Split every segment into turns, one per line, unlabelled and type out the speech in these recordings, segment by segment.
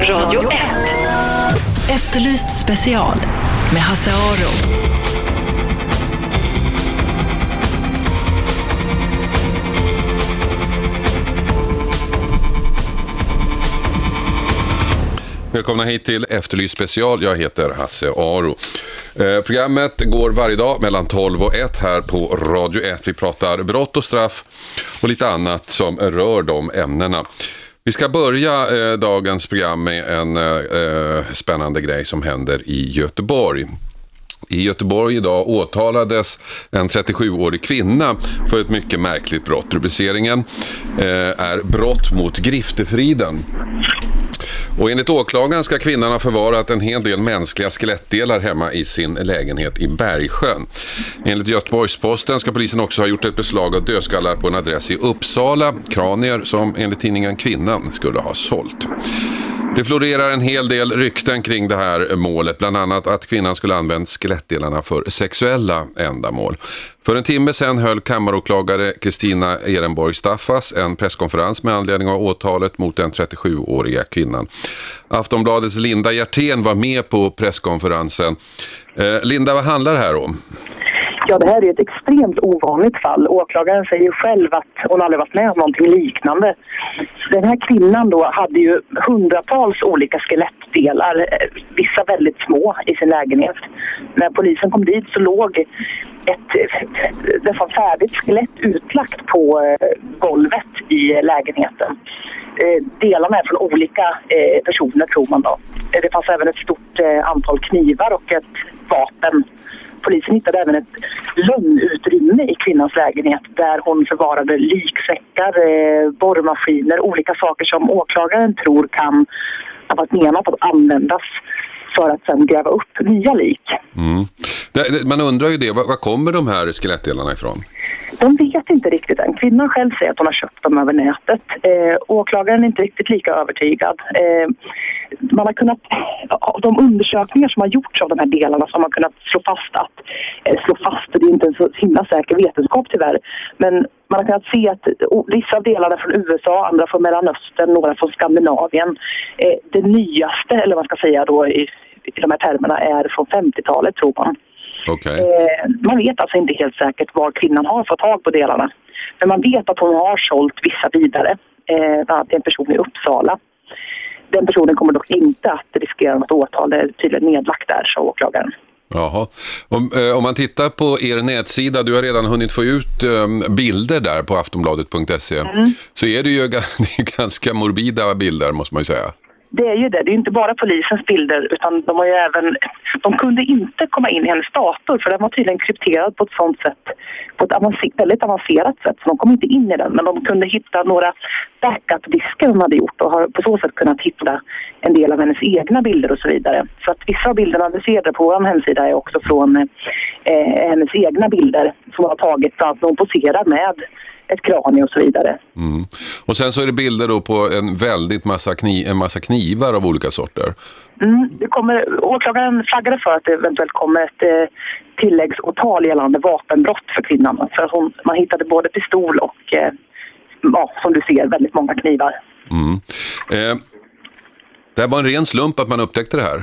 Radio 1.
Efterlyst special med Hasse Aro.
Välkomna hit till Efterlyst special. Jag heter Hasse Aro. Eh, programmet går varje dag mellan 12 och 1 här på Radio 1. Vi pratar brott och straff och lite annat som rör de ämnena. Vi ska börja eh, dagens program med en eh, eh, spännande grej som händer i Göteborg. I Göteborg idag åtalades en 37-årig kvinna för ett mycket märkligt brott. Rubriceringen eh, är brott mot griftefriden. Och enligt åklagaren ska kvinnan ha förvarat en hel del mänskliga skelettdelar hemma i sin lägenhet i Bergsjön. Enligt Göteborgs-Posten ska polisen också ha gjort ett beslag av dödskallar på en adress i Uppsala, kranier som enligt tidningen Kvinnan skulle ha sålt. Det florerar en hel del rykten kring det här målet, bland annat att kvinnan skulle använt skelettdelarna för sexuella ändamål. För en timme sedan höll kammaråklagare Kristina Ehrenborg Staffas en presskonferens med anledning av åtalet mot den 37-åriga kvinnan. Aftonbladets Linda Hjertén var med på presskonferensen. Eh, Linda, vad handlar det här om?
Ja, det här är ett extremt ovanligt fall. Åklagaren säger själv att hon aldrig varit med om någonting liknande. Den här kvinnan då hade ju hundratals olika skelettdelar, eh, vissa väldigt små, i sin lägenhet. När polisen kom dit så låg ett nästan färdigt skelett utlagt på eh, golvet i lägenheten. Eh, Delarna är från olika personer tror man då. Det fanns även ett stort antal knivar och ett vapen Polisen hittade även ett lönnutrymme i kvinnans lägenhet där hon förvarade liksäckar, eh, borrmaskiner, olika saker som åklagaren tror kan ha varit menat att användas för att sen gräva upp nya lik.
Mm. Man undrar ju det, var kommer de här skelettdelarna ifrån?
De vet inte riktigt än. Kvinnan själv säger att hon har köpt dem över nätet. Eh, åklagaren är inte riktigt lika övertygad. Eh, man har kunnat, av de undersökningar som har gjorts av de här delarna så har man kunnat slå fast att, eh, slå fast, det är inte en så himla säker vetenskap tyvärr, men man har kunnat se att vissa av delarna är från USA, andra från Mellanöstern, några från Skandinavien. Eh, det nyaste, eller vad man ska säga då i, i de här termerna, är från 50-talet tror man.
Okay.
Eh, man vet alltså inte helt säkert var kvinnan har fått tag på delarna. Men man vet att hon har sålt vissa vidare, eh, bland annat till en person i Uppsala. Den personen kommer dock inte att riskera något åtal. Det är tydligen nedlagt där, sa åklagaren.
Jaha. Om, eh, om man tittar på er nätsida, du har redan hunnit få ut eh, bilder där på aftonbladet.se, mm. så är det ju ganska morbida bilder måste man ju säga
det är ju det. Det är inte bara polisens bilder utan de har ju även... De kunde inte komma in i hennes dator för den var tydligen krypterad på ett sånt sätt, på ett avancer, väldigt avancerat sätt så de kom inte in i den. Men de kunde hitta några backup-diskar hon hade gjort och har på så sätt kunnat hitta en del av hennes egna bilder och så vidare. Så att vissa av bilderna vi ser på vår hemsida är också från eh, hennes egna bilder som hon har tagit, bland annat när hon poserar med ett kranie och så vidare.
Mm. Och sen så är det bilder då på en väldigt massa, kniv, en massa knivar av olika sorter.
Mm, det kommer, åklagaren flaggade för att det eventuellt kommer ett eh, tilläggsåtal gällande vapenbrott för kvinnan. För hon, man hittade både pistol och, eh, ja, som du ser, väldigt många knivar.
Mm. Eh, det var en ren slump att man upptäckte det här.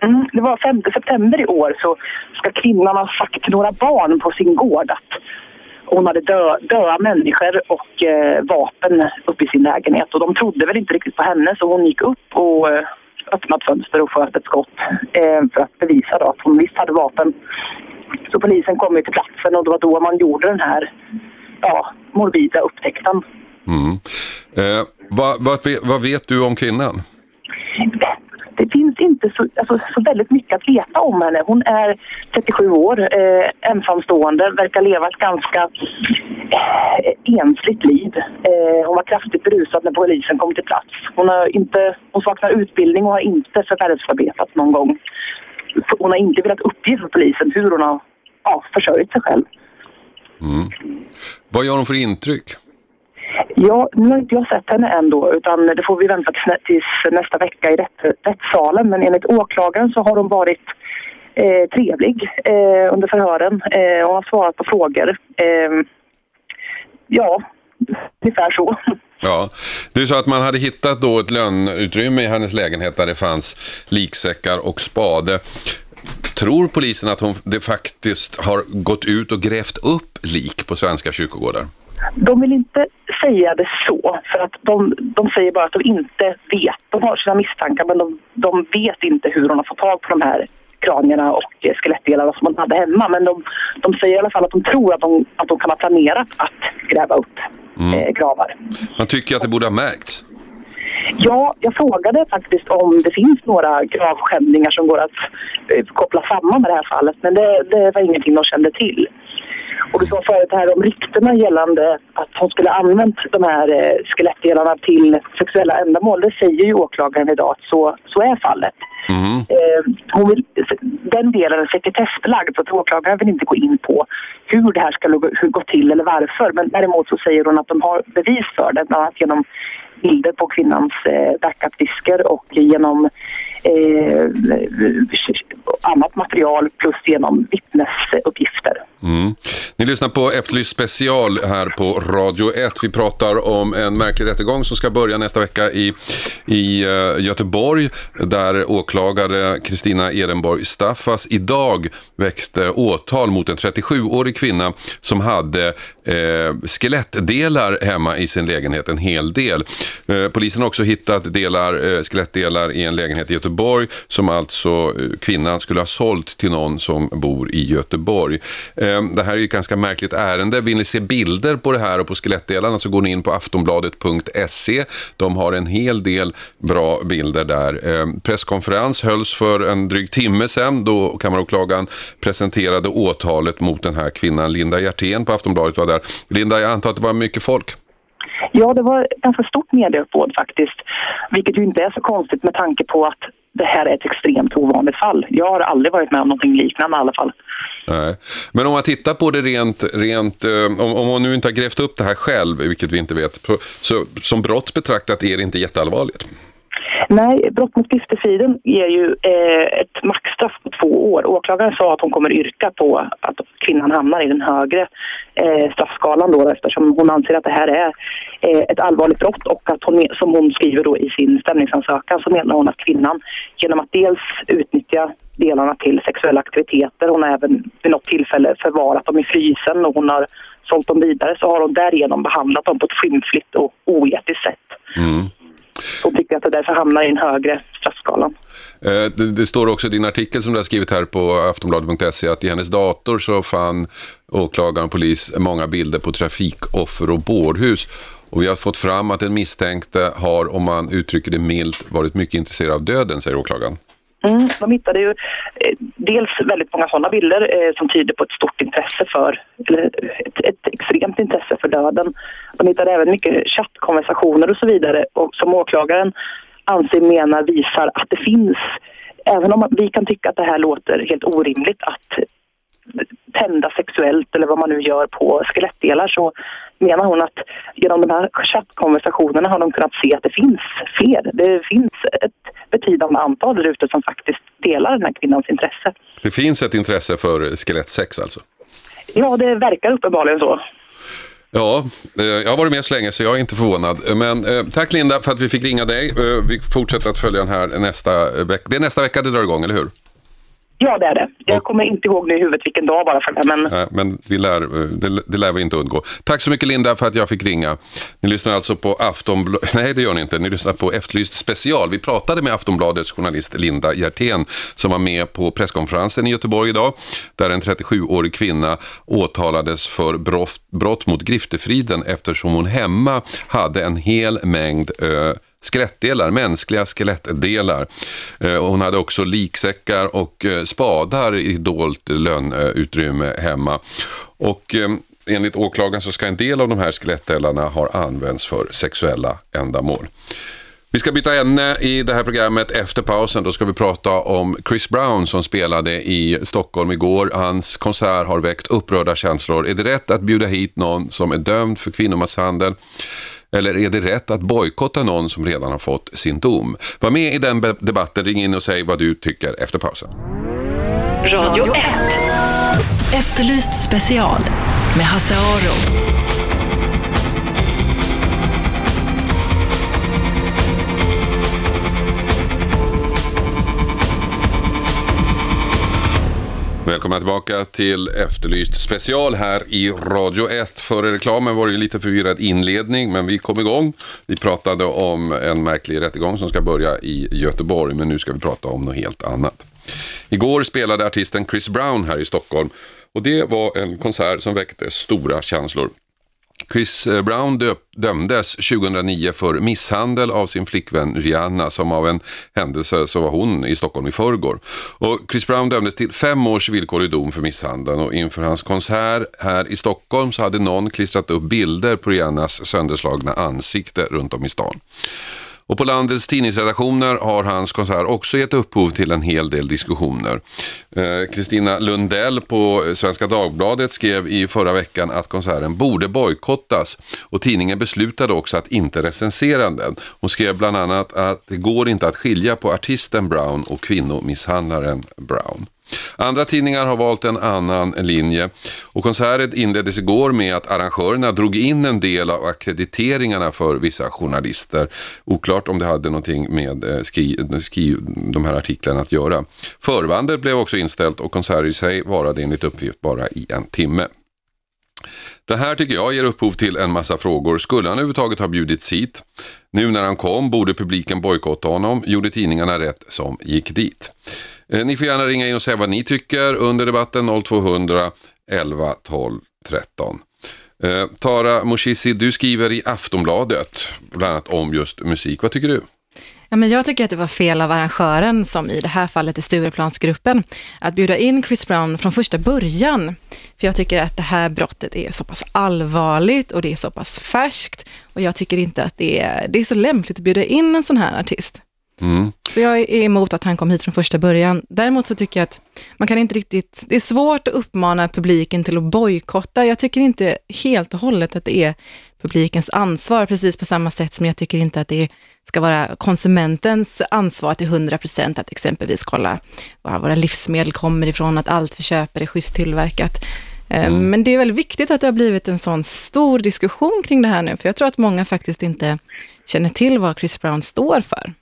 Mm, det var 5 september i år så ska kvinnan ha sagt till några barn på sin gård att hon hade dö, döda människor och eh, vapen uppe i sin lägenhet. Och de trodde väl inte riktigt på henne så hon gick upp och eh, öppnade fönster och sköt ett skott eh, för att bevisa då att hon visst hade vapen. Så polisen kom ju till platsen och det var då man gjorde den här ja, morbida upptäckten.
Mm. Eh, vad, vad, vad vet du om kvinnan?
Det finns inte så, alltså, så väldigt mycket att veta om henne. Hon är 37 år, eh, ensamstående, verkar leva ett ganska eh, ensligt liv. Eh, hon var kraftigt berusad när polisen kom till plats. Hon, har inte, hon saknar utbildning och har inte förvärvsarbetat någon gång. Hon har inte velat uppge för polisen hur hon har ja, försörjt sig själv.
Mm. Vad gör hon för intryck?
Ja, nu har inte jag sett henne än då, utan det får vi vänta tills nästa vecka i rätt, rättssalen. Men enligt åklagaren så har hon varit eh, trevlig eh, under förhören. Eh, och har svarat på frågor. Eh, ja, ungefär så.
Ja, du sa att man hade hittat då ett lönnutrymme i hennes lägenhet där det fanns liksäckar och spade. Tror polisen att hon det faktiskt har gått ut och grävt upp lik på svenska kyrkogårdar?
De vill inte säga det så, för att de, de säger bara att de inte vet. De har sina misstankar, men de, de vet inte hur hon har fått tag på de här kranierna och skelettdelarna som hon hade hemma. Men de, de säger i alla fall att de tror att de, att de kan ha planerat att gräva upp
Mm.
eh, gravar.
Man tycker att det borde ha märkts.
Ja, jag frågade faktiskt om det finns några gravskändningar som går att eh, koppla samman med det här fallet, men det, det var ingenting de kände till. Och du sa förut här om ryktena gällande att hon skulle använt de här eh, skelettdelarna till sexuella ändamål. Det säger ju åklagaren idag att så, så är fallet.
Mm.
Eh, vill, den delen är sekretessbelagd så att åklagaren vill inte gå in på hur det här ska hur gå till eller varför. Men däremot så säger hon att de har bevis för det, bland annat genom bilder på kvinnans eh, backup-disker och genom eh, annat material plus genom vittnesuppgifter.
Mm. Ni lyssnar på Efterlyst special här på Radio 1. Vi pratar om en märklig rättegång som ska börja nästa vecka i, i eh, Göteborg där åklagare Kristina Ehrenborg Staffas idag väckte åtal mot en 37-årig kvinna som hade eh, skelettdelar hemma i sin lägenhet, en hel del. Eh, polisen har också hittat delar, eh, skelettdelar i en lägenhet i Göteborg som alltså eh, kvinnan skulle ha sålt till någon som bor i Göteborg. Eh, Eh, det här är ju ett ganska märkligt ärende. Vill ni se bilder på det här och på skelettdelarna så går ni in på aftonbladet.se. De har en hel del bra bilder där. Eh, presskonferens hölls för en dryg timme sedan då kammaråklagaren presenterade åtalet mot den här kvinnan. Linda Hjertén på Aftonbladet var där. Linda, jag antar att det var mycket folk?
Ja, det var ett ganska stort medieuppbåd faktiskt. Vilket ju inte är så konstigt med tanke på att det här är ett extremt ovanligt fall. Jag har aldrig varit med om någonting liknande i alla fall.
Nej. Men om man tittar på det rent, rent eh, om, om man nu inte har grävt upp det här själv, vilket vi inte vet, så som brott betraktat är det inte jätteallvarligt.
Nej, brott mot griftefriden ger ju eh, ett maxstraff på två år. Åklagaren sa att hon kommer yrka på att kvinnan hamnar i den högre eh, straffskalan då eftersom hon anser att det här är eh, ett allvarligt brott och att hon, som hon skriver då i sin stämningsansökan så menar hon att kvinnan genom att dels utnyttja delarna till sexuella aktiviteter, hon har även vid något tillfälle förvarat dem i frysen och hon har sålt dem vidare så har hon därigenom behandlat dem på ett skymfligt och oetiskt sätt.
Mm.
Hon tycker att det därför hamnar i den högre straffskalan.
Eh, det, det, står också i din artikel som du har skrivit här på aftonbladet.se att i hennes dator så fann åklagaren och polis många bilder på trafikoffer och bårhus. Och vi har fått fram att den misstänkte har, om man uttrycker det milt, varit mycket intresserad av döden, säger åklagaren.
Mm, de hittade ju eh, dels väldigt många sådana bilder eh, som tyder på ett stort intresse för, eller ett, ett, extremt intresse för döden. De hittade även mycket chattkonversationer och så vidare och som åklagaren anser menar visar att det finns, även om vi kan tycka att det här låter helt orimligt att tända sexuellt eller vad man nu gör på skelettdelar så menar hon att genom de här chattkonversationerna har de kunnat se att det finns fler. Det finns ett betydande antal där ute som faktiskt delar den här kvinnans intresse.
Det finns ett intresse för skelettsex alltså?
Ja, det verkar uppenbarligen så.
Ja, eh, jag har varit med så länge så jag är inte förvånad. Men eh, tack Linda för att vi fick ringa dig. Eh, vi fortsätter att följa den här nästa vecka. Det är nästa vecka det drar igång, eller hur?
Ja, det är det. Jag kommer inte ihåg nu i huvudet vilken dag bara för det. Men,
Nej, men vi lär, det, det lär vi inte undgå. Tack så mycket Linda för att jag fick ringa. Ni lyssnar alltså på Aftonbladet. Nej, det gör ni inte. Ni lyssnar på Efterlyst special. Vi pratade med Aftonbladets journalist Linda Hjertén som var med på presskonferensen i Göteborg idag. Där en 37-årig kvinna åtalades för brott, brott mot griftefriden eftersom hon hemma hade en hel mängd eh, skelettdelar, mänskliga skelettdelar. Eh, hon hade också liksäckar och eh, spadar i dolt lönnutrymme hemma. Och eh, enligt åklagaren så ska en del av de här skelettdelarna ha använts för sexuella ändamål. Vi ska byta ämne i det här programmet efter pausen. Då ska vi prata om Chris Brown som spelade i Stockholm igår. Hans konsert har väckt upprörda känslor. Är det rätt att bjuda hit någon som är dömd för kvinnomisshandel? Eller är det rätt att bojkotta någon som redan har fått sin dom? Var med i den debatten, ring in och säg vad du tycker efter pausen.
Radio 1. Efterlyst special med Hasse Aro.
Välkomna tillbaka till Efterlyst special här i Radio 1. Före reklamen var det ju lite förvirrad inledning, men vi kom igång. Vi pratade om en märklig rättegång som ska börja i Göteborg, men nu ska vi prata om något helt annat. Igår spelade artisten Chris Brown här i Stockholm och det var en konsert som väckte stora känslor. Chris eh, Brown dömdes 2009 för misshandel av sin flickvän Rihanna som av en händelse så var hon i Stockholm i förrgår. Och Chris Brown dömdes till fem års villkorlig dom för misshandeln och inför hans konsert här i Stockholm så hade någon klistrat upp bilder på Rihannas sönderslagna ansikte runt om i stan. Och på landets tidningsredaktioner har hans konsert också gett upphov till en hel del diskussioner. Eh, Kristina Lundell på Svenska Dagbladet skrev i förra veckan att konserten borde bojkottas och tidningen beslutade också att inte recensera den. Hon skrev bland annat att det går inte att skilja på artisten Brown och kvinnomisshandlaren Brown. Andra tidningar har valt en annan linje och konserten inleddes igår med att arrangörerna drog in en del av akkrediteringarna för vissa journalister. Oklart om det hade någonting med eh, skri, skri, de här artiklarna att göra. Förbandet blev också inställt och konserten i sig varade enligt uppgift bara i en timme. Det här tycker jag ger upphov till en massa frågor. Skulle han överhuvudtaget ha bjudits hit? Nu när han kom borde publiken bojkotta honom. Gjorde tidningarna rätt som gick dit? Eh, ni får gärna ringa in och säga vad ni tycker under debatten 0200 11 12 13. Eh, Tara Moshissi, du skriver i Aftonbladet bland annat om just musik. Vad tycker du?
Ja, men jag tycker att det var fel av arrangören, som i det här fallet är Stureplansgruppen, att bjuda in Chris Brown från första början. För jag tycker att det här brottet är så pass allvarligt och det är så pass färskt. Och jag tycker inte att det är, det är så lämpligt att bjuda in en sån här artist. Mm. Så jag är emot att han kom hit från första början. Däremot så tycker jag att man kan inte riktigt, det är svårt att uppmana publiken till att bojkotta. Jag tycker inte helt och hållet att det är publikens ansvar, precis på samma sätt som jag tycker inte att det ska vara konsumentens ansvar till 100 procent att exempelvis kolla var våra livsmedel kommer ifrån, att allt vi köper är schysst tillverkat. Eh, mm. Men det är väldigt viktigt att det har blivit en sån stor diskussion kring det här nu, för jag tror att många faktiskt inte känner till vad Chris Brown står för.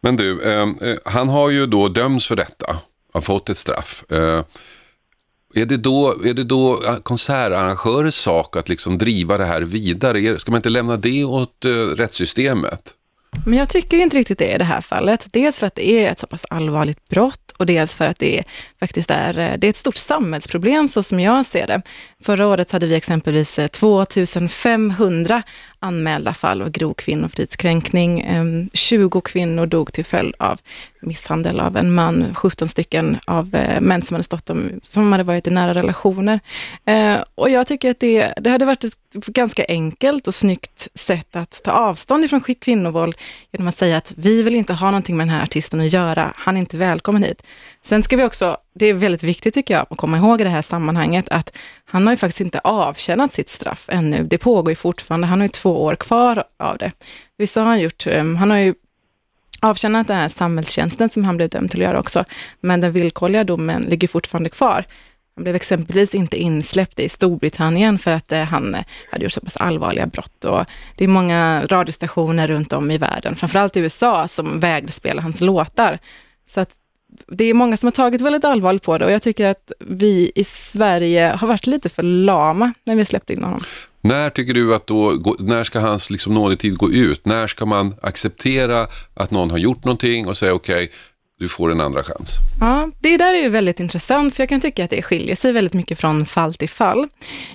Men du, eh, eh, han har ju då dömts för detta, har fått ett straff. Eh, är det, då, är det då konsertarrangörers sak att liksom driva det här vidare? Ska man inte lämna det åt uh, rättssystemet?
Men jag tycker inte riktigt det i det här fallet. Dels för att det är ett så pass allvarligt brott och dels för att det faktiskt är, eh, det är ett stort samhällsproblem så som jag ser det. Förra året hade vi exempelvis eh, 2500 anmälda fall av grov kvinnofridskränkning. Ehm, 20 kvinnor dog till följd av misshandel av en man, 17 stycken av eh, män som hade stått om, som hade varit i nära relationer. Eh, och jag tycker att det, det hade varit ett ganska enkelt och snyggt sätt att ta avstånd ifrån kvinnovåld genom att säga att vi vill inte ha någonting med den här artisten att göra, han är inte välkommen hit. Sen ska vi också, det är väldigt viktigt tycker jag, att komma ihåg i det här sammanhanget, att han har ju faktiskt inte avtjänat sitt straff ännu. Det pågår ju fortfarande, han har ju två år kvar av det. Visst har han gjort, ehm, han har ju avtjänat den här samhällstjänsten som han blev dömd till att göra också, men den villkorliga domen ligger fortfarande kvar. Han blev exempelvis inte insläppt i Storbritannien för att eh, han eh, hade gjort så pass allvarliga brott. Och det är många radiostationer runt om i världen, framförallt i USA, som vägde spela hans låtar. Så att det är många som har tagit väldigt allvarligt på det och jag tycker att vi i Sverige har varit lite för lama när vi släppte in honom.
När tycker du att då, när ska hans liksom nådetid gå ut? När ska man acceptera att någon har gjort någonting och säga okej, okay, du får en andra chans?
Ja, det där är ju väldigt intressant, för jag kan tycka att det skiljer sig väldigt mycket från fall till fall.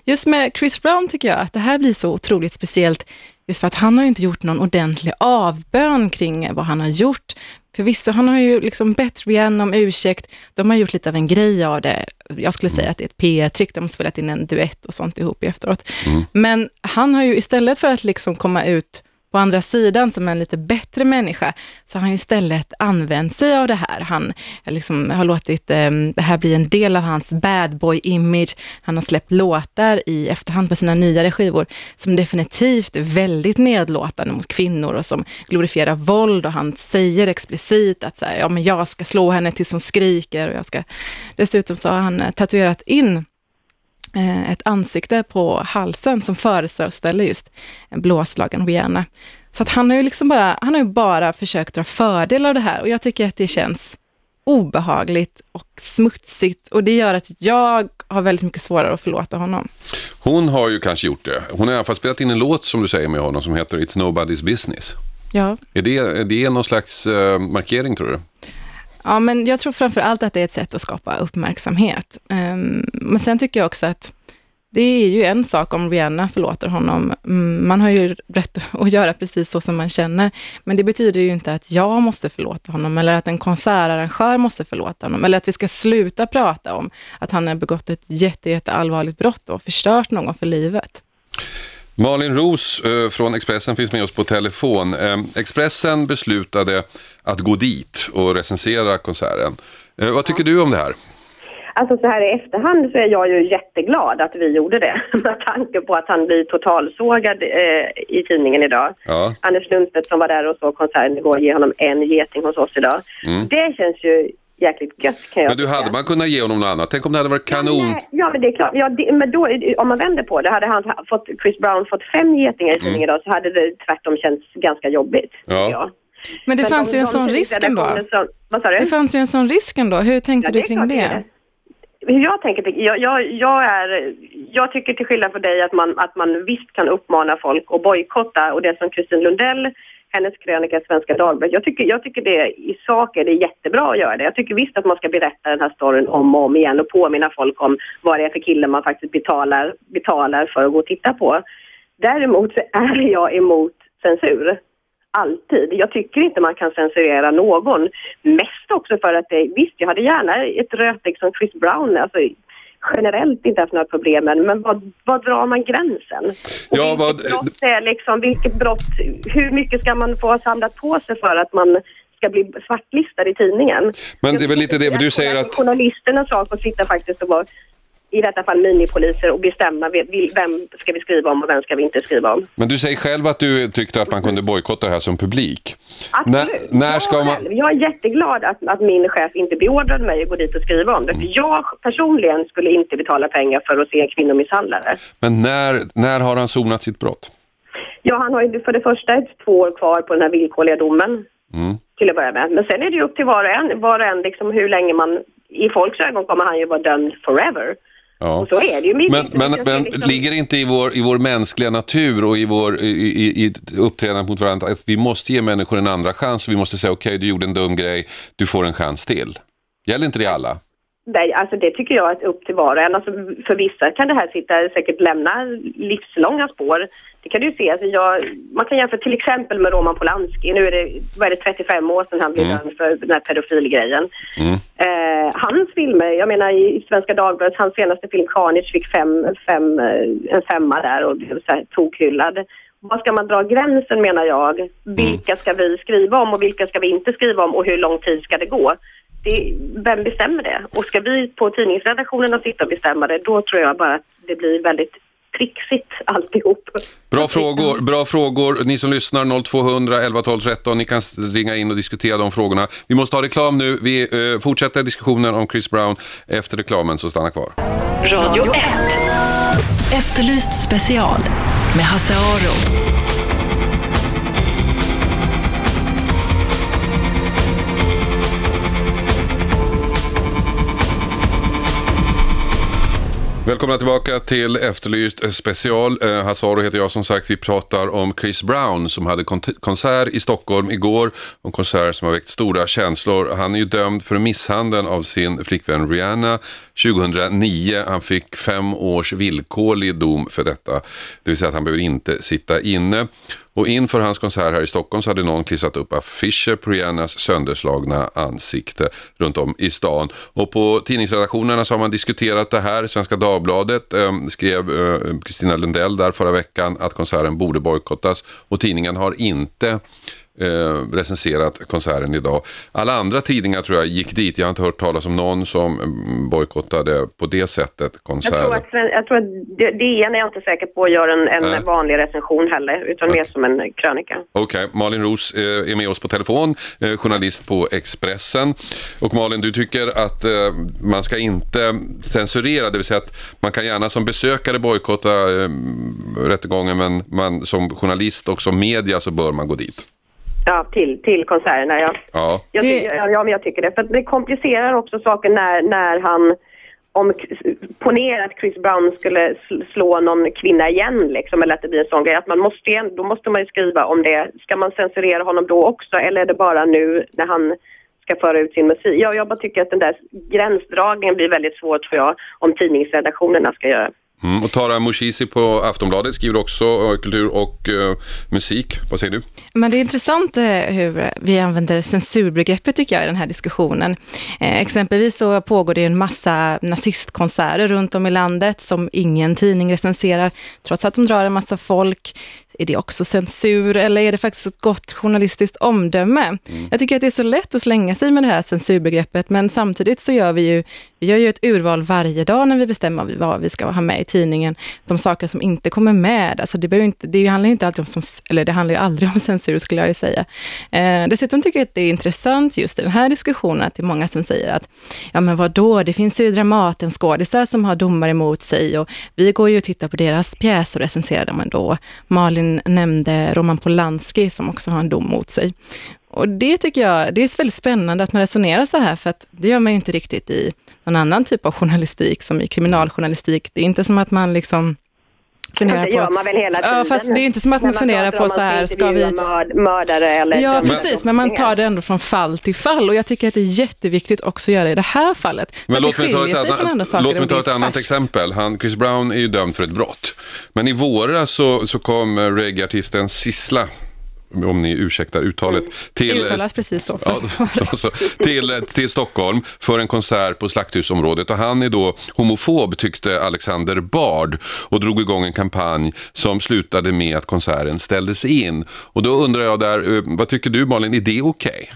Just med Chris Brown tycker jag att det här blir så otroligt speciellt, just för att han har inte gjort någon ordentlig avbön kring vad han har gjort. För vissa, han har ju liksom bett Rihanna om ursäkt, de har gjort lite av en grej av det. Jag skulle säga att det är ett PR-trick, de har spelat in en duett och sånt ihop efteråt. Mm. Men han har ju istället för att liksom komma ut på andra sidan, som en lite bättre människa, så har han istället använt sig av det här. Han liksom har låtit eh, det här bli en del av hans bad boy-image. Han har släppt låtar i efterhand på sina nyare skivor, som definitivt är väldigt nedlåtande mot kvinnor och som glorifierar våld och han säger explicit att så här, ja, men jag ska slå henne tills hon skriker och jag ska... Dessutom så har han eh, tatuerat in ett ansikte på halsen som föreställer just en blåslagen Rihanna. Så att han har ju liksom bara, han har ju bara försökt dra fördel av det här och jag tycker att det känns obehagligt och smutsigt och det gör att jag har väldigt mycket svårare att förlåta honom.
Hon har ju kanske gjort det. Hon har i alla fall spelat in en låt som du säger med honom som heter It's Nobody's Business.
Ja.
Är det, är det någon slags eh, markering tror du?
Ja, men jag tror framför allt att det är ett sätt att skapa uppmärksamhet. Um, men sen tycker jag också att det är ju en sak om Rihanna förlåter honom. Mm, man har ju rätt att göra precis så som man känner. Men det betyder ju inte att jag måste förlåta honom eller att en konsertarrangör måste förlåta honom. Eller att vi ska sluta prata om att han har begått ett jätte, jätte allvarligt brott och förstört någon för livet.
Malin Ros eh, från Expressen finns med oss på telefon. Eh, Expressen beslutade att gå dit och recensera konserten. Eh, vad tycker du om det här?
Alltså så här i efterhand så är jag ju jätteglad att vi gjorde det. Med tanke på att han blir totalsågad eh, i tidningen idag.
Ja.
Anders Lundstedt som var där och såg konserten igår ger honom en geting hos oss idag.
Mm.
Det känns ju jäkligt gött kan jag
Men du,
tycka.
hade man kunnat ge honom något annat? Tänk om det hade varit kanon.
Nej, Ja, men det är klart. Ja, det, men då, om man vänder på det, hade han fått, Chris Brown fått fem getingar i tidningen idag så hade det tvärtom känts ganska jobbigt.
Mm. Ja.
jag.
Men det
Men
fanns
de-
ju en sån risk ändå.
vad sa du?
Det fanns ju en sån risk ändå. Hur tänkte
Ja,
du kring det?
är Hur jag tänker, jag, jag, jag, är, jag tycker till skillnad från dig att man, att man visst kan uppmana folk att bojkotta och det som Kristin Lundell, hennes krönika i Svenska Dagbladet, jag tycker, jag tycker det i sak är det jättebra att göra det. Jag tycker visst att man ska berätta den här storyn om och om igen och påminna folk om vad det är för kille man faktiskt betalar, betalar för att gå och titta på. Däremot så är jag emot censur alltid. Jag tycker inte man kan censurera någon. Mest också för att det, visst jag hade gärna ett rötägg som Chris Brown, alltså generellt inte haft några problem med, men vad, vad drar man gränsen? Och
Ja,
vilket
vad-
brott är liksom, vilket brott, hur mycket ska man få ha samlat på sig för att man ska bli svartlistad i tidningen?
Men det är väl lite det, du säger att...
Journalisternas sak att sitta faktiskt och vara i detta fall minipoliser och bestämma vem ska vi skriva om och vem ska vi inte skriva om.
Men du säger själv att du tyckte att man kunde bojkotta det här som publik.
Absolut.
När, när ska man...
jag är jätteglad att, att min chef inte beordrade mig att gå dit och skriva om det.
Mm.
För jag personligen skulle inte betala pengar för att se en kvinnomisshandlare.
Men när, när har han sonat sitt brott?
Ja, han har ju för det första ett två år kvar på den här villkorliga domen.
Mm.
Till att börja med. Men sen är det ju upp till var och en, var och en liksom hur länge man... I folks ögon kommer han ju vara dömd forever.
Ja.
Och så är det ju.
Men,
Jag
men,
ser
men
liksom-
ligger det inte i vår, i vår mänskliga natur och i vår i, i, i uppträdandet mot varandra att vi måste ge människor en andra chans? Vi måste säga okej, du gjorde en dum grej, du får en chans till. Gäller inte det alla?
Nej, alltså det tycker jag är upp till var och en. Alltså för vissa kan det här sitta, säkert lämna livslånga spår. Det kan du se. Alltså jag, man kan jämföra till exempel med Roman Polanski. Nu är det, vad är det 35 år sedan han blev
Mm.
dömd för den här pedofilgrejen.
Mm.
Eh, hans filmer, jag menar i Svenska Dagbladet, hans senaste film Carnage fick fem, fem, eh, en femma där och blev så här tokhyllad. Var ska man dra gränsen menar jag? Vilka ska vi skriva om och vilka ska vi inte skriva om och hur lång tid ska det gå? Det, vem bestämmer det? Och ska vi på tidningsredaktionerna sitta och bestämma det, då tror jag bara att det blir väldigt trixigt alltihop.
Bra frågor, bra frågor. Ni som lyssnar 0200 11 12 13, ni kan ringa in och diskutera de frågorna. Vi måste ha reklam nu. Vi eh, fortsätter diskussionen om Chris Brown efter reklamen, så stanna kvar.
Radio 1.
Efterlyst special med Hasse Aro.
Välkomna tillbaka till Efterlyst special. Eh, Hassaro heter jag som sagt. Vi pratar om Chris Brown som hade kon konsert i Stockholm igår. En konsert som har väckt stora känslor. Han är ju dömd för misshandeln av sin flickvän Rihanna 2009. Han fick fem års villkorlig dom för detta. Det vill säga att han behöver inte sitta inne. Och inför hans konsert här i Stockholm så hade någon klistrat upp affischer på Rihannas sönderslagna ansikte runt om i stan. Och på tidningsredaktionerna så har man diskuterat det här. Svenska Dagbladet eh, skrev eh, Kristina Lundell där förra veckan att konserten borde bojkottas och tidningen har inte eh, recenserat konserten idag. Alla andra tidningar tror jag gick dit. Jag har inte hört talas om någon som mm, bojkottade på det sättet
Jag
konserten.
tror att, jag tror att DN är jag inte säker på att göra en, en vanlig recension heller, utan mer som en krönika.
Okej, Malin Ros eh, är med oss på telefon, eh, journalist på Expressen. Och Malin, du tycker att eh, man ska inte censurera, det vill säga att man kan gärna som besökare bojkotta eh, rättegången, men man, som journalist och som media så bör man gå dit.
Ja, till, till konserterna, ja.
Ja.
Jag,
Det-
ja, ja, men jag tycker det. För det komplicerar också saken när, när han... Om, ponera att Chris Brown skulle sl- slå någon kvinna igen, liksom, eller att det blir en sån grej. Att man måste, då måste man ju skriva om det. Ska man censurera honom då också, eller är det bara nu när han ska föra ut sin musik? Ja, jag bara tycker att den där gränsdragningen blir väldigt svår, tror jag, om tidningsredaktionerna ska göra.
Mm. Och Tara Moshizi på Aftonbladet skriver också eh, kultur och uh, musik. Vad säger du?
Men det är intressant uh, hur vi använder censurbegreppet tycker jag i den här diskussionen. Uh, exempelvis så pågår det en massa nazistkonserter runt om i landet som ingen tidning recenserar, trots att de drar en massa folk. Är det också censur eller är det faktiskt ett gott journalistiskt omdöme? Jag tycker att det är så lätt att slänga sig med det här censurbegreppet, men samtidigt så gör vi ju, vi gör ju ett urval varje dag när vi bestämmer vad vi ska ha med i tidningen. De saker som inte kommer med, alltså det, inte, det handlar ju inte alltid om, eller det handlar ju aldrig om censur skulle jag ju säga. Eh, dessutom tycker jag att det är intressant just i den här diskussionen att det är många som säger att, ja men vad då? det finns ju Dramaten skådisar som har domar emot sig och vi går ju och tittar på deras pjäser och recenserar dem ändå. Malin nämnde Roman Polanski som också har en dom mot sig. Och det tycker jag, det är väldigt spännande att man resonerar så här, för att det gör man ju inte riktigt i någon annan typ av journalistik, som i kriminaljournalistik. Det är inte som att man liksom funderar
det
på...
gör man väl hela tiden?
Ja, fast det är inte som att
När
man funderar på så här, ska vi...
mördare eller...
Ja, precis, men man tar det ändå från fall till fall och jag tycker att det är jätteviktigt också att göra i det här fallet.
Men låt mig
det
ta ett annat, låt mig ta
det
ett annat exempel. Han, Chris Brown är ju dömd för ett brott. Men i våras så, så kom eh, reggaeartisten Sissla, om ni ursäktar uttalet, till,
Det uttalas precis så.
Ja, då så. till, till Stockholm för en konsert på Slakthusområdet. Och han är då homofob, tyckte Alexander Bard och drog igång en kampanj som slutade med att konserten ställdes in. Och då undrar jag där, eh, vad tycker du Malin, är det okej?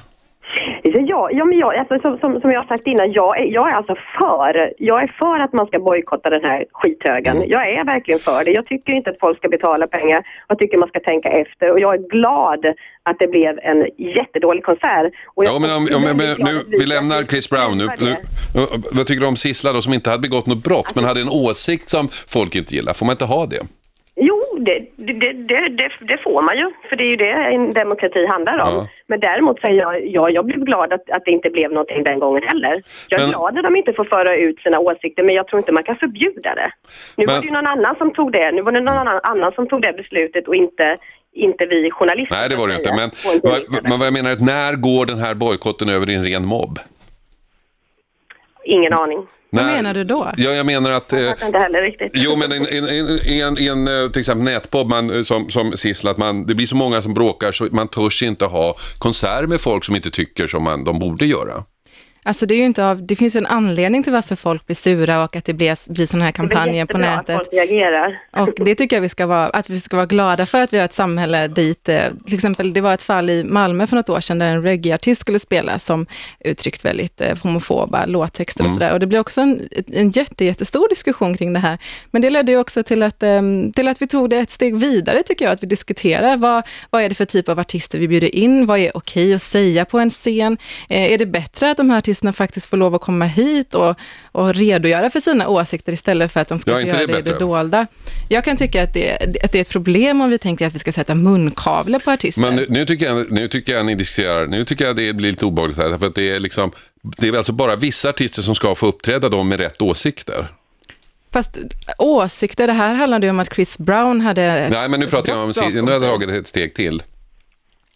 Ja, ja men jag, alltså, som, som, som jag har sagt innan, jag är, jag är alltså för, jag är för att man ska bojkotta den här skithögen.
Mm.
Jag är verkligen för det. Jag tycker inte att folk ska betala pengar. Jag tycker man ska tänka efter och jag är glad att det blev en jättedålig konsert. Och jag
Ja, men om, om, men, nu, vi lämnar Chris Brown nu. nu. Vad tycker du om Sissla då, som inte hade begått något brott, men hade en åsikt som folk inte gillar? Får man inte ha det?
Jo, det, det, det, det, får man ju, för det är ju det en demokrati handlar om.
Ja.
Men däremot säger jag, ja, jag blev glad att, att det inte blev någonting den gången heller. Jag är
Men-
glad att de inte får föra ut sina åsikter, men jag tror inte man kan förbjuda det. Nu
Men-
var det ju någon annan som tog det, nu var det någon annan, som tog det beslutet och inte, inte vi journalister.
Nej, det var det
så
inte. Men men vad jag menar är att när går den här bojkotten över i en ren mobb?
Ingen aning.
Vad
När-
menar du då?
Ja, jag menar att... Eh,
Jag fattar inte heller riktigt.
Jo, men en, en, en, en, en eh, till exempel nätbob man, eh, som, som Sissla, att man, det blir så många som bråkar så man törs inte ha konsert med folk som inte tycker som man, de borde göra.
Alltså det, är ju inte av, det finns ju en anledning till varför folk blir sura och att det blir, blir sådana här kampanjer på nätet.
att folk reagerar.
Och det tycker jag vi ska vara, att vi ska vara glada för att vi har ett samhälle dit, eh, till exempel det var ett fall i Malmö för något år sedan där en reggaeartist skulle spela som uttryckt väldigt eh, homofoba låttexter och sådär. Och det blev också en, en jätte, jättestor diskussion kring det här. Men det ledde ju också till att, eh, till att vi tog det ett steg vidare tycker jag, att vi diskuterar vad, vad är det för typ av artister vi bjuder in, vad är okej att säga på en scen? Är det bättre att de här artisterna faktiskt får lov att komma hit och, och redogöra för sina åsikter istället för att de ska
Ja,
göra
det
det i det dolda? Jag kan tycka att det, att det är ett problem om vi tänker att vi ska sätta munkavle på artister.
Men nu, nu, tycker jag, nu tycker jag ni diskuterar, nu tycker jag det blir lite obehagligt här, för att det är liksom, det är alltså bara vissa artister som ska få uppträda då med rätt åsikter.
Fast åsikter, det här handlade ju om att Chris Brown hade
Nej, men nu pratar jag om, nu har jag dragit ett steg till.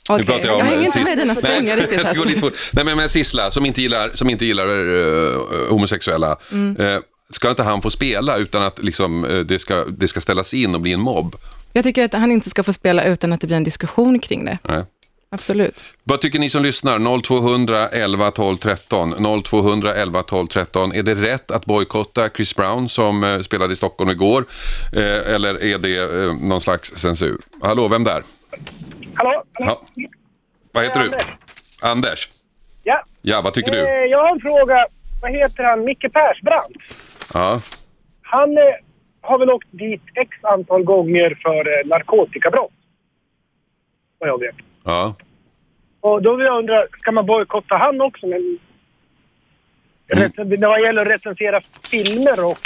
Okej,
Nu pratar jag om
jag hänger inte
Sis-
med dina svängar riktigt.
går
Alltså.
lite fort. Nej, men med Sissla, som inte gillar, som inte gillar eh, homosexuella,
Mm.
eh, ska inte han få spela utan att liksom, eh, det, ska, det ska ställas in och bli en mobb?
Jag tycker att han inte ska få spela utan att det blir en diskussion kring det.
Nej.
Absolut.
Vad tycker ni som lyssnar? 0200 11 12 13. 0200 11 12 13. Är det rätt att bojkotta Chris Brown som eh, spelade i Stockholm igår? Eh, eller är det eh, någon slags censur? Hallå, vem där?
Hallå?
Ja. Vad heter du?
Anders.
Anders.
Ja.
Ja, vad tycker du?
Eh, jag har en fråga. Vad heter han? Micke Persbrandt.
Ja.
Han eh, har väl åkt dit x antal gånger för eh, narkotikabrott. Vad jag vet.
Ja.
Och då vill jag undra, ska man bojkotta han också? Men...
Mm.
Rec- När det gäller att recensera filmer och...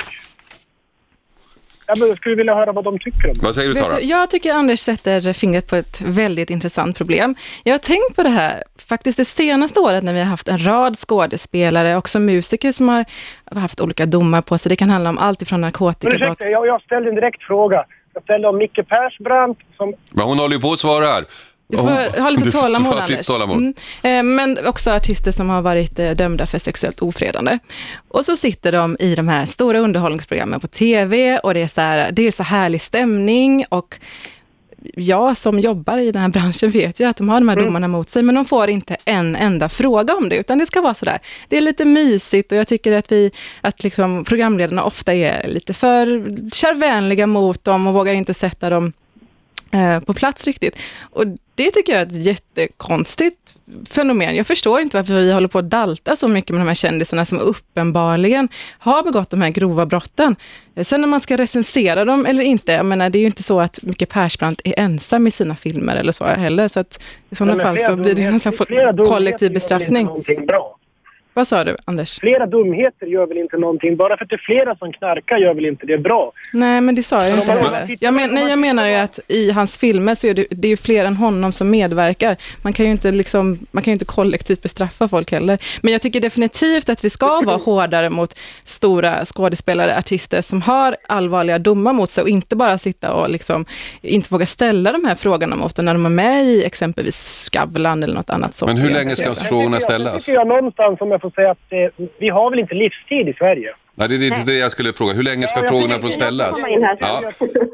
Ja, men jag skulle vilja höra vad de tycker om det.
Vad säger du Tara?
du, jag tycker Anders sätter fingret på ett väldigt intressant problem. Jag har tänkt på det här faktiskt det senaste året när vi har haft en rad skådespelare, också musiker som har haft olika domar på sig. Det kan handla om allt ifrån
Men
narkotikabrott.
ursäkta, jag, jag ställde en direkt fråga. Jag ställde om Micke Persbrandt som...
Men hon håller ju på att svara här.
Du får ha lite
Du-
tålamod,
du lite
Anders.
tålamod.
Mm. Eh, Men också artister som har varit eh, dömda för sexuellt ofredande. Och så sitter de i de här stora underhållningsprogrammen på tv och det är så, här, det är så härlig stämning och jag som jobbar i den här branschen vet ju att de har de här domarna mot sig, men de får inte en enda fråga om det, utan det ska vara sådär. Det är lite mysigt och jag tycker att vi, att liksom programledarna ofta är lite för kärvänliga mot dem och vågar inte sätta dem på plats riktigt. Och det tycker jag är ett jättekonstigt fenomen. Jag förstår inte varför vi håller på att dalta så mycket med de här kändisarna som uppenbarligen har begått de här grova brotten. Eh, Sen när man ska recensera dem eller inte, jag menar det är ju inte så att Micke Persbrandt är ensam i sina filmer eller så heller, så att i sådana fall så blir det nästan kollektiv bestraffning.
bra.
Vad sa du, Anders?
Flera dumheter gör väl inte någonting. Bara för att det är flera som knarkar gör väl inte det bra.
Nej, men det sa jag
Men
inte heller. Jag, men, nej, jag menar ju att i hans filmer så är det, det är ju fler än honom som medverkar. Man kan ju inte, liksom, man kan ju inte kollektivt bestraffa folk heller. Men jag tycker definitivt att vi ska vara hårdare mot stora skådespelare, artister som har allvarliga domar mot sig och inte bara sitta och liksom, inte våga ställa de här frågorna mot dem när de är med i exempelvis Skavlan eller något annat sånt.
Men hur länge ska frågorna
Det
ställas?
tycker jag någonstans, om jag får säga att eh, vi har väl inte livstid i Sverige?
Nej, det är inte det jag skulle fråga. Hur länge ska
jag
frågorna få ställas?
komma in här.
Ja.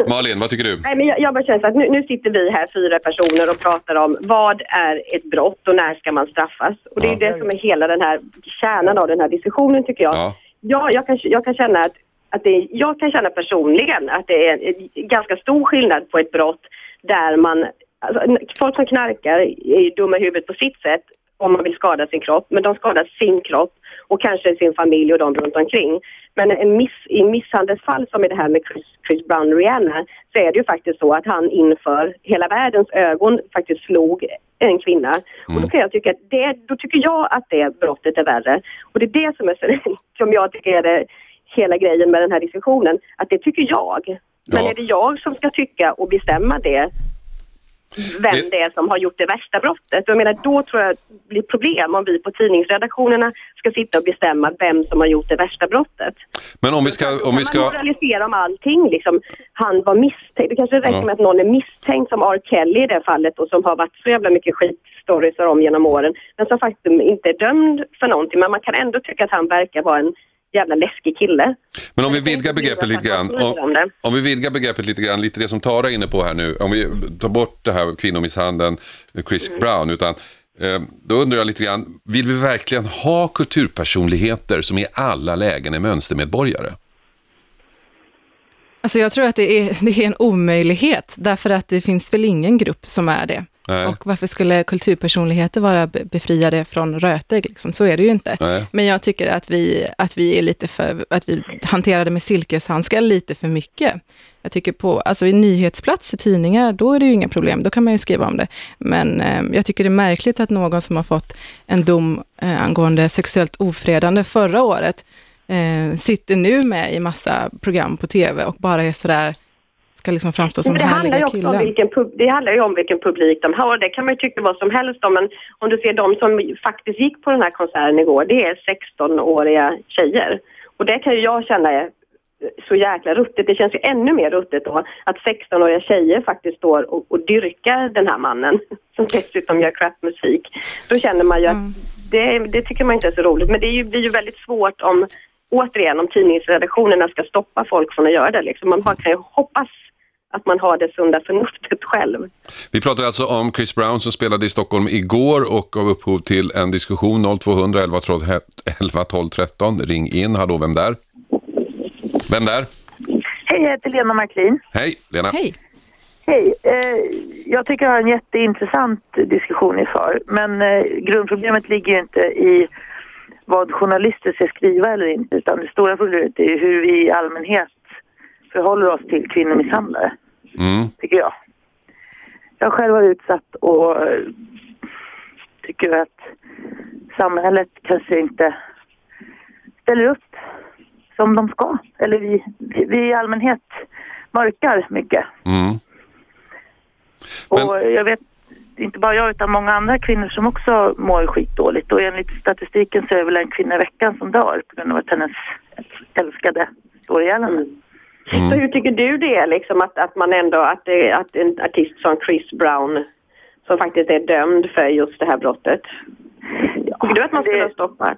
Malin, vad tycker du?
Nej, men jag, jag bara känner att nu, nu sitter vi här, fyra personer, och pratar om vad är ett brott och när ska man straffas? Och det är
Ja.
det som är hela den här kärnan av den här diskussionen tycker jag.
Ja.
Ja, jag kan, jag kan känna att, att det, jag kan känna personligen att det är en ganska stor skillnad på ett brott där man, alltså, folk som knarkar är ju dumma i huvudet på sitt sätt om man vill skada sin kropp, men de skadar sin kropp och kanske sin familj och de runt omkring. Men en miss, i misshandelsfall som i det här med Chris, Chris Brown Rihanna så är det ju faktiskt så att han inför hela världens ögon faktiskt slog en kvinna. Och då kan jag tycka att det, då tycker jag att det brottet är värre. Och det är det som, är, som jag tycker är det, hela grejen med den här diskussionen. Att det tycker jag. Men
Ja.
är det jag som ska tycka och bestämma det vem
Det-
är som har gjort det värsta brottet. Jag menar, då tror jag det blir problem om vi på tidningsredaktionerna ska sitta och bestämma vem som har gjort det värsta brottet.
Men om vi ska... Om vi
Kan man
ska...
moralisera om allting liksom. Han var misstänkt. Det kanske räcker med att någon är misstänkt som R. Kelly i det fallet och som har varit så jävla mycket skitstories om genom åren. Men som faktiskt inte är dömd för någonting. Men man kan ändå tycka att han verkar vara en jävla läskig kille.
Men om vi vidgar begreppet lite grann.
Om,
om vi vidgar begreppet lite grann, lite det som Tara är inne på här nu. Om vi tar bort det här kvinnomisshandeln, Chris
Mm.
Brown, utan eh, då undrar jag lite grann, vill vi verkligen ha kulturpersonligheter som i alla lägen är mönstermedborgare?
Alltså jag tror att det är, det är en omöjlighet, därför att det finns väl ingen grupp som är det.
Nej.
Och varför skulle kulturpersonligheter vara be- befriade från rötägg? Liksom? Så är det ju inte.
Nej.
Men jag tycker att vi, att vi är lite för, att vi hanterar det med silkeshandskar lite för mycket. Jag tycker på, alltså i nyhetsplats i tidningar, då är det ju inga problem, då kan man ju skriva om det. Men eh, jag tycker det är märkligt att någon som har fått en dom eh, angående sexuellt ofredande förra året, eh, sitter nu med i massa program på tv och bara är sådär, ska liksom framstå som
det handlar ju
härliga
också om
killen.
vilken, pub- det handlar ju om vilken publik de har. Det kan man ju tycka vad som helst om. Men om du ser de som faktiskt gick på den här konserten igår, det är 16-åriga tjejer. Och det kan ju jag känna är så jäkla ruttet. Det känns ju ännu mer ruttet då att 16-åriga tjejer faktiskt står och, och dyrkar den här mannen som dessutom gör crapmusik. Då känner man ju att det, det tycker man inte är så roligt. Men det är ju, blir ju väldigt svårt om, återigen, om tidningsredaktionerna ska stoppa folk från att göra det. Liksom. Man bara kan ju hoppas att man har det sunda förnuftet själv.
Vi pratar alltså om Chris Brown som spelade i Stockholm igår och gav upphov till en diskussion 0200 11 12, 11 12 13. Ring in, hallå vem där? Vem där?
Hej, jag heter Lena Marklin.
Hej, Lena.
Hej!
Hej. Eh, jag tycker jag har en jätteintressant diskussion i för. Men eh, grundproblemet ligger ju inte i vad journalister ska skriva eller inte. Utan det stora problemet är hur vi i allmänhet förhåller oss till kvinnomisshandlare,
Mm.
tycker jag. Jag själv har utsatt och eh, tycker att samhället kanske inte ställer upp som de ska. Eller vi, vi, i allmänhet mörkar mycket.
Mm.
Och jag vet inte bara jag utan många andra kvinnor som också mår skitdåligt. Och enligt statistiken så är det väl en kvinna i veckan som dör på grund av att hennes älskade står ihjäl henne.
Så hur tycker du det är liksom att, att man ändå, att, det, att en artist som Chris Brown som faktiskt är dömd för just det här brottet. Tycker du att man skulle
det-
ha stoppat?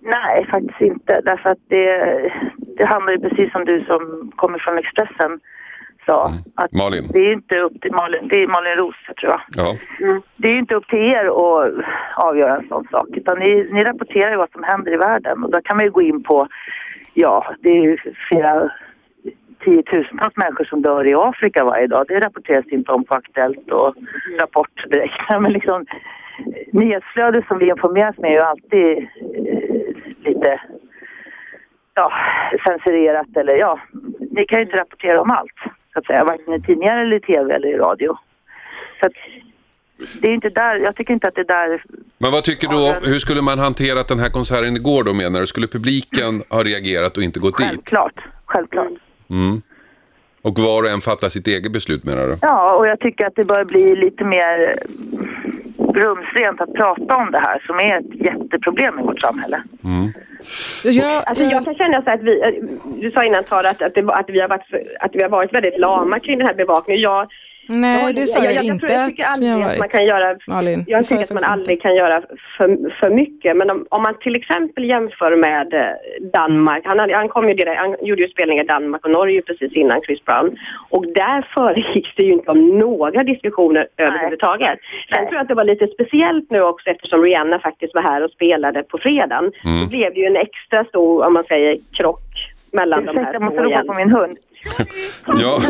Nej, faktiskt inte. Därför att det, det handlar ju precis som du som kommer från Expressen sa. Att
Malin.
Det är inte upp till Malin, det är Malin Roos tror jag.
Ja.
Det är ju inte upp till er att avgöra en sån sak. Utan ni, ni rapporterar ju vad som händer i världen. Och då kan man ju gå in på, ja, det är ju flera tiotusentals människor som dör i Afrika varje dag. Det rapporteras inte om på Aktuellt och Rapport direkt. Men liksom, nyhetsflödet som vi informeras med är ju alltid eh, lite ja, censurerat eller ja, ni kan ju inte rapportera om allt så att säga, varken i tidningar eller i tv eller i radio. Så att, det är inte där, jag tycker inte att det är där,
Men vad tycker du, hur skulle man hanterat den här konserten igår då menar du? Skulle publiken ha reagerat och inte gått dit?
självklart, självklart.
Mm. Och var och en fattar sitt eget beslut menar du?
Ja, och jag tycker att det bör bli lite mer eh, rumsrent att prata om det här som är ett jätteproblem i vårt samhälle.
Jag,
Alltså jag kan känna så att vi, eh, du sa innan Sara att, att, det, var- att, vi har varit, för- att vi har varit väldigt lama kring den här bevakningen. Jag,
nej, det sa jag, inte
tror, jag
att
tycker
vi
aldrig
har
att man kan göra
Malin, det
Jag tycker
jag
att man aldrig kan göra för, för mycket. Men om, om man till exempel jämför med eh, Danmark. Han, han, kom ju direkt, han gjorde ju spelningar i Danmark och Norge precis innan Chris Brown. Och där föregicks det ju inte om några diskussioner överhuvudtaget. Sen tror jag att det var lite speciellt nu också eftersom Rihanna faktiskt var här och spelade på fredagen.
Mm.
Så blev det ju en extra stor, om man säger, krock mellan de
Ursäkta,
här
jag måste ropa på min hund.
Ja,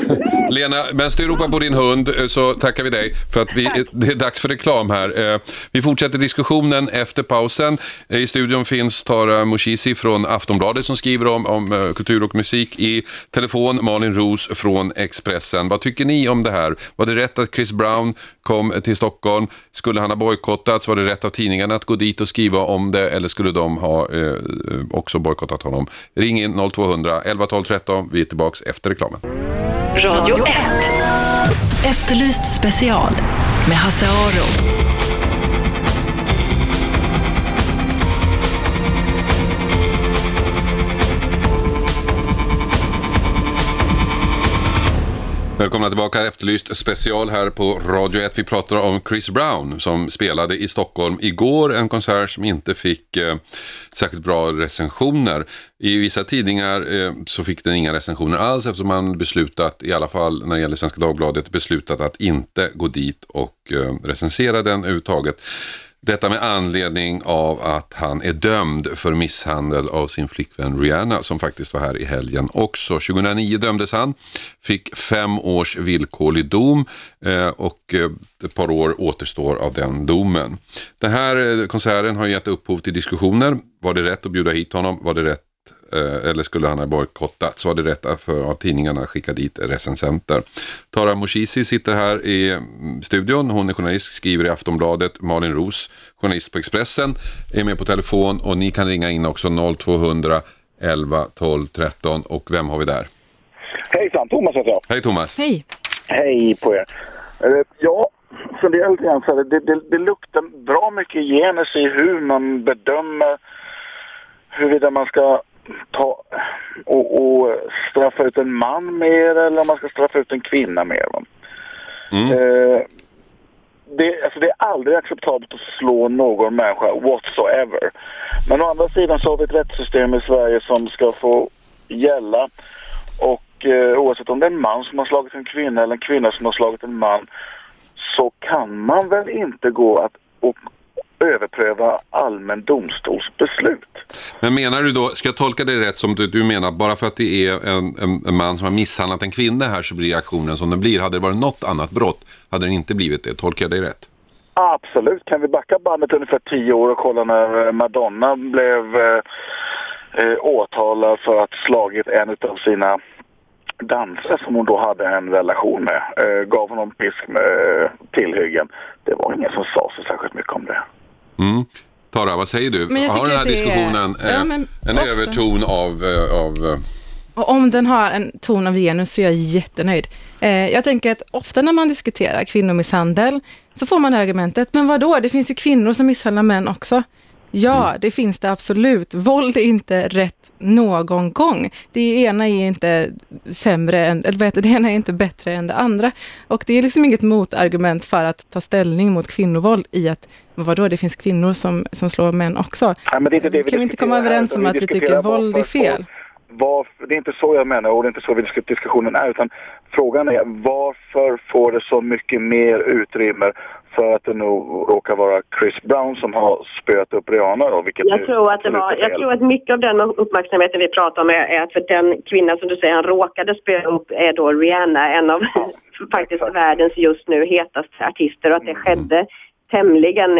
Lena, medan du ropar på din hund eh, så tackar vi dig för att vi, det är dags för reklam här. Eh, Vi fortsätter diskussionen efter pausen. Eh, I studion finns Tara Moshisi från Aftonbladet som skriver om, om eh, kultur och musik. I telefon Malin Roos från Expressen. Vad tycker ni om det här? Var det rätt att Chris Brown kom till Stockholm? Skulle han ha bojkottats? Var det rätt av tidningarna att gå dit och skriva om det eller skulle de ha eh, också bojkottat honom? Ring in 0200 11 12 13. Vi är tillbaka efter reklamen.
Radio 1.
Efterlyst special med Hasse Aro.
Välkomna tillbaka, Efterlyst special här på Radio 1. Vi pratar om Chris Brown som spelade i Stockholm igår. En konsert som inte fick eh, särskilt bra recensioner. I vissa tidningar eh, så fick den inga recensioner alls eftersom man beslutat, i alla fall när det gäller Svenska Dagbladet, beslutat att inte gå dit och eh, recensera den överhuvudtaget. Detta med anledning av att han är dömd för misshandel av sin flickvän Rihanna som faktiskt var här i helgen också. 2009 dömdes han, fick fem års villkorlig dom eh, och eh, ett par år återstår av den domen. Den här eh, konserten har gett upphov till diskussioner. Var det rätt att bjuda hit honom? Var det rätt eller skulle han ha bojkottats? Var det rätt att för att tidningarna skicka dit recensenter? Tara Moshisi sitter här i mm, studion. Hon är journalist, skriver i Aftonbladet. Malin Roos, journalist på Expressen, är med på telefon och ni kan ringa in också 0200 11 12 13. Och vem har vi där?
Hejsan, Thomas heter jag.
Hej Thomas.
Hej.
Hej på er. Eh, Ja, funderar lite grann så det, det, det luktar bra mycket genus i hur man bedömer huruvida man ska ta och, och straffa ut en man mer eller om man ska straffa ut en kvinna mer. Va? Eh, det, alltså det är aldrig acceptabelt att slå någon människa whatsoever. Men å andra sidan så har vi ett rättssystem i Sverige som ska få gälla. Och eh, oavsett om det är en man som har slagit en kvinna eller en kvinna som har slagit en man så kan man väl inte gå att och överpröva allmän domstols beslut.
Men menar du då, ska jag tolka det rätt som du, du menar, bara för att det är en, en, en man som har misshandlat en kvinna här så blir reaktionen som den blir. Hade det varit något annat brott hade den inte blivit det. Tolkar jag dig rätt?
Absolut. Kan vi backa bandet ungefär tio år och kolla när eh, Madonna blev eh, eh, åtalad för att slagit en av sina dansare som hon då hade en relation med. Eh, gav honom pisk med eh, tillhyggen. Det var ingen som sa så särskilt mycket om det.
Mm. Tara, vad säger du? Har den här
är-
diskussionen
Ja,
eh,
men
en
ofta-
överton av, eh, av eh,
Och om den har en ton av genus så är jag jättenöjd. Jag tänker att ofta när man diskuterar kvinnomisshandel så får man argumentet, men vad då? det finns ju kvinnor som misshandlar män också. Ja, det finns det absolut. Våld är inte rätt någon gång. Det ena är inte sämre än, eller det, ena är inte bättre än det andra. Och det är liksom inget motargument för att ta ställning mot kvinnovåld i att, vadå, det finns kvinnor som, som slår män också.
Nej, men det är inte det vi
kan vi inte komma överens om att vi tycker våld är fel?
Varför, det är inte så jag menar och det är inte så vi diskussionen är utan frågan är varför får det så mycket mer utrymme för att det nog råkar vara Chris Brown som har spöat upp Rihanna då, vilket
Jag tror, att det var, jag tror att mycket av den uppmärksamheten vi pratar om är, är att för den kvinna som du säger han råkade spela upp är då Rihanna, en av faktiskt världens just nu hetaste artister och att det skedde tämligen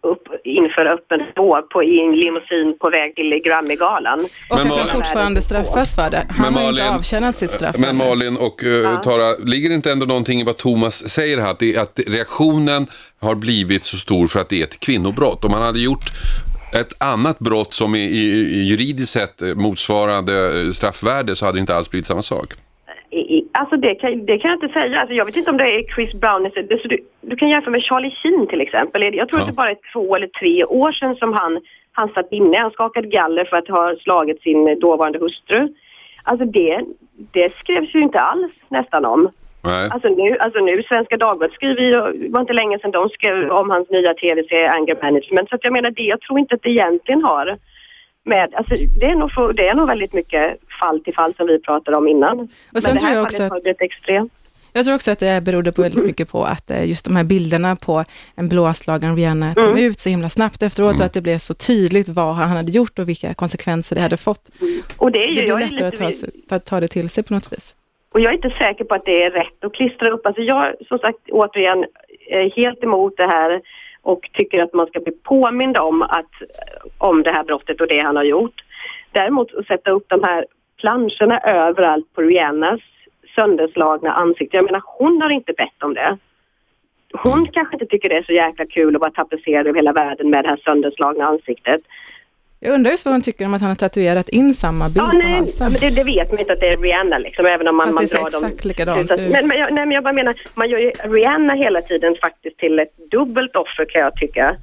upp, inför öppen spår på, i en limousin på väg till Grammy-galan.
Och
Men
att han fortfarande straffas för det. Han
Men
har inte
Malin-
avtjänat sitt straff.
Men. Malin och eh, Tara, ligger det inte ändå någonting i vad Thomas säger här? Att, det, att reaktionen har blivit så stor för att det är ett kvinnobrott. Om man hade gjort ett annat brott som i, i, i juridiskt sett motsvarande eh, straffvärde så hade det inte alls blivit samma sak.
I, alltså det kan, det kan jag inte säga. Alltså jag vet inte om det är Chris Brown. Det, så du, du kan jämföra med Charlie Sheen till exempel. Jag tror
Ja.
att det bara är två eller tre år sedan som han, han satt inne. Han skakade galler för att ha slagit sin dåvarande hustru. Alltså det, det skrevs ju inte alls nästan om.
Nej.
Alltså nu, alltså nu Svenska Dagbladet skriver ju, det var inte länge sedan de skrev om hans nya tv-serie Anger Management. Så jag menar det, jag tror inte att det egentligen har med, alltså det är nog, för, det är nog väldigt mycket fall till fall som vi pratade om innan.
Och sen
Men det
tror
här
jag också
fallet har blivit extremt.
Jag tror också att det berodde på väldigt mycket på att eh, just de här bilderna på en blåslagen Rihanna kom ut så himla snabbt efteråt och att det blev så tydligt vad han hade gjort och vilka konsekvenser det hade fått.
Och det är
Det
ju, jag är
lättare att
lite,
ta, sig, att ta det till sig på något vis.
och jag är inte säker på att det är rätt att klistra upp. Alltså jag, som sagt, återigen, är helt emot det här och tycker att man ska bli påmind om, att, eh, om det här brottet och det han har gjort. Däremot att sätta upp de här planscherna överallt på Rihannas sönderslagna ansikte. Jag menar, hon har inte bett om det. Hon kanske inte tycker det är så jäkla kul att vara tapetserad över hela världen med det här sönderslagna ansiktet.
Jag undrar just vad hon tycker om att han har tatuerat in samma bild
Ja,
på
nej,
halsen.
men det, det vet man inte att det är Rihanna liksom, även om man,
Fast
man
det ser
drar dem.
exakt likadant ut.
Men, men, jag, nej, men jag bara menar, man gör ju Rihanna hela tiden faktiskt till ett dubbelt offer kan jag tycka.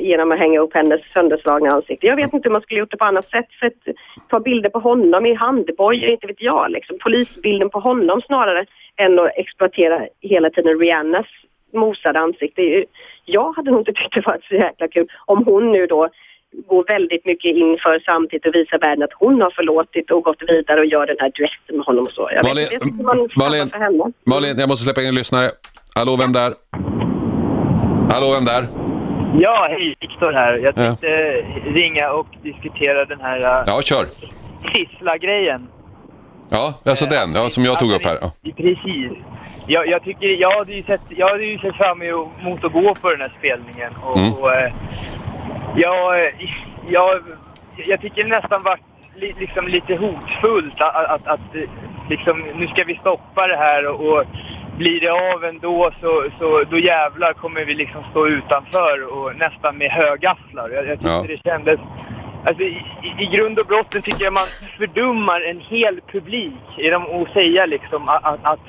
Genom att hänga upp hennes sönderslagna ansikte. Jag vet inte hur man skulle gjort det på annat sätt. För att ta bilder på honom i handbojor, inte vet jag. Liksom. Polisbilden på honom snarare än att exploatera hela tiden Rihannas mosade ansikte. Är Jag hade nog inte tyckt det var så jäkla kul om hon nu då går väldigt mycket inför samtidigt och visar världen att hon har förlåtit och gått vidare och gör den här duetten med honom och så. Jag
Malin-
vet, det man
Malin-
för henne.
Malin, jag måste släppa in en lyssnare. Hallå, vem där? Hallå, vem där?
Ja, hej, Viktor här. Jag
Ja.
tänkte ringa och diskutera den här uh,
Ja, kör.
Sissla-grejen.
Ja, alltså den, ja, som jag tog upp här. Ja.
Precis. Jag, jag, tycker, jag, hade ju sett, jag hade ju sett fram emot att gå på den här spelningen. Och,
Mm.
och, eh, jag, jag, tycker det nästan var li, liksom lite hotfullt att, att, att eh, liksom, nu ska vi stoppa det här och, och blir det av ändå så, så då jävlar kommer vi liksom stå utanför och nästan med högafflar. Jag, jag tyckte
Ja.
det kändes... Alltså, i, i- grund och botten tycker jag man fördummar en hel publik genom att säga liksom att, att,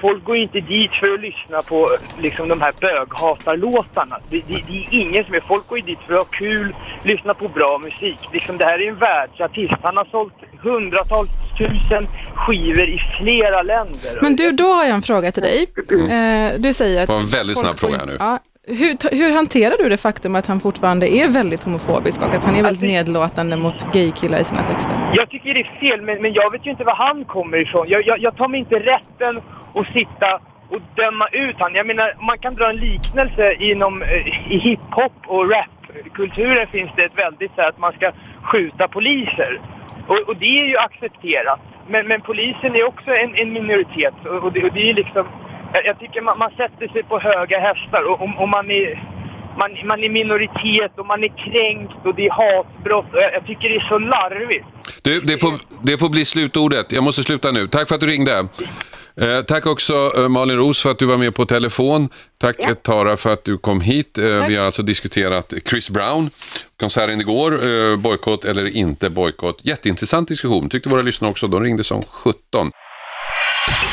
folk går inte dit för att lyssna på liksom, de här böghatarlåtarna. Det, det, det är ingen som är... Folk går ju dit för att ha kul, lyssna på bra musik. Liksom, det här är en världsartist. Han har sålt hundratals tusen skivor i flera länder.
Men du, då har jag en fråga till dig. Eh, Du säger att...
Det var en väldigt snabb fråga här nu.
Ja, hur, hur hanterar du det faktum att han fortfarande är väldigt homofobisk och att han är väldigt
Alltså-
nedlåtande mot gaykillar i sina texter?
Jag tycker det är fel, men, men jag vet ju inte var han kommer ifrån. Jag, jag, jag tar mig inte rätten att sitta och döma ut han. Jag menar, man kan dra en liknelse inom eh, i hiphop och rapkulturen finns det ett väldigt så här att man ska skjuta poliser. Och, och det är ju accepterat. Men, men polisen är också en, en minoritet och, och, det, och det är liksom... Jag, jag tycker man, man sätter sig på höga hästar och, och, och man är... Man, man är minoritet och man är kränkt och det är hatbrott. Och jag, jag tycker det är så larvigt.
Du, det får, det får bli slutordet. Jag måste sluta nu. Tack för att du ringde. Eh, tack också eh, Malin Ros för att du var med på telefon. Tack
Ja.
Tara för att du kom hit. Eh, vi har alltså diskuterat Chris Brown, konserten igår, eh, bojkott eller inte bojkott. Jätteintressant diskussion, tyckte våra lyssnare också. De ringde som 17.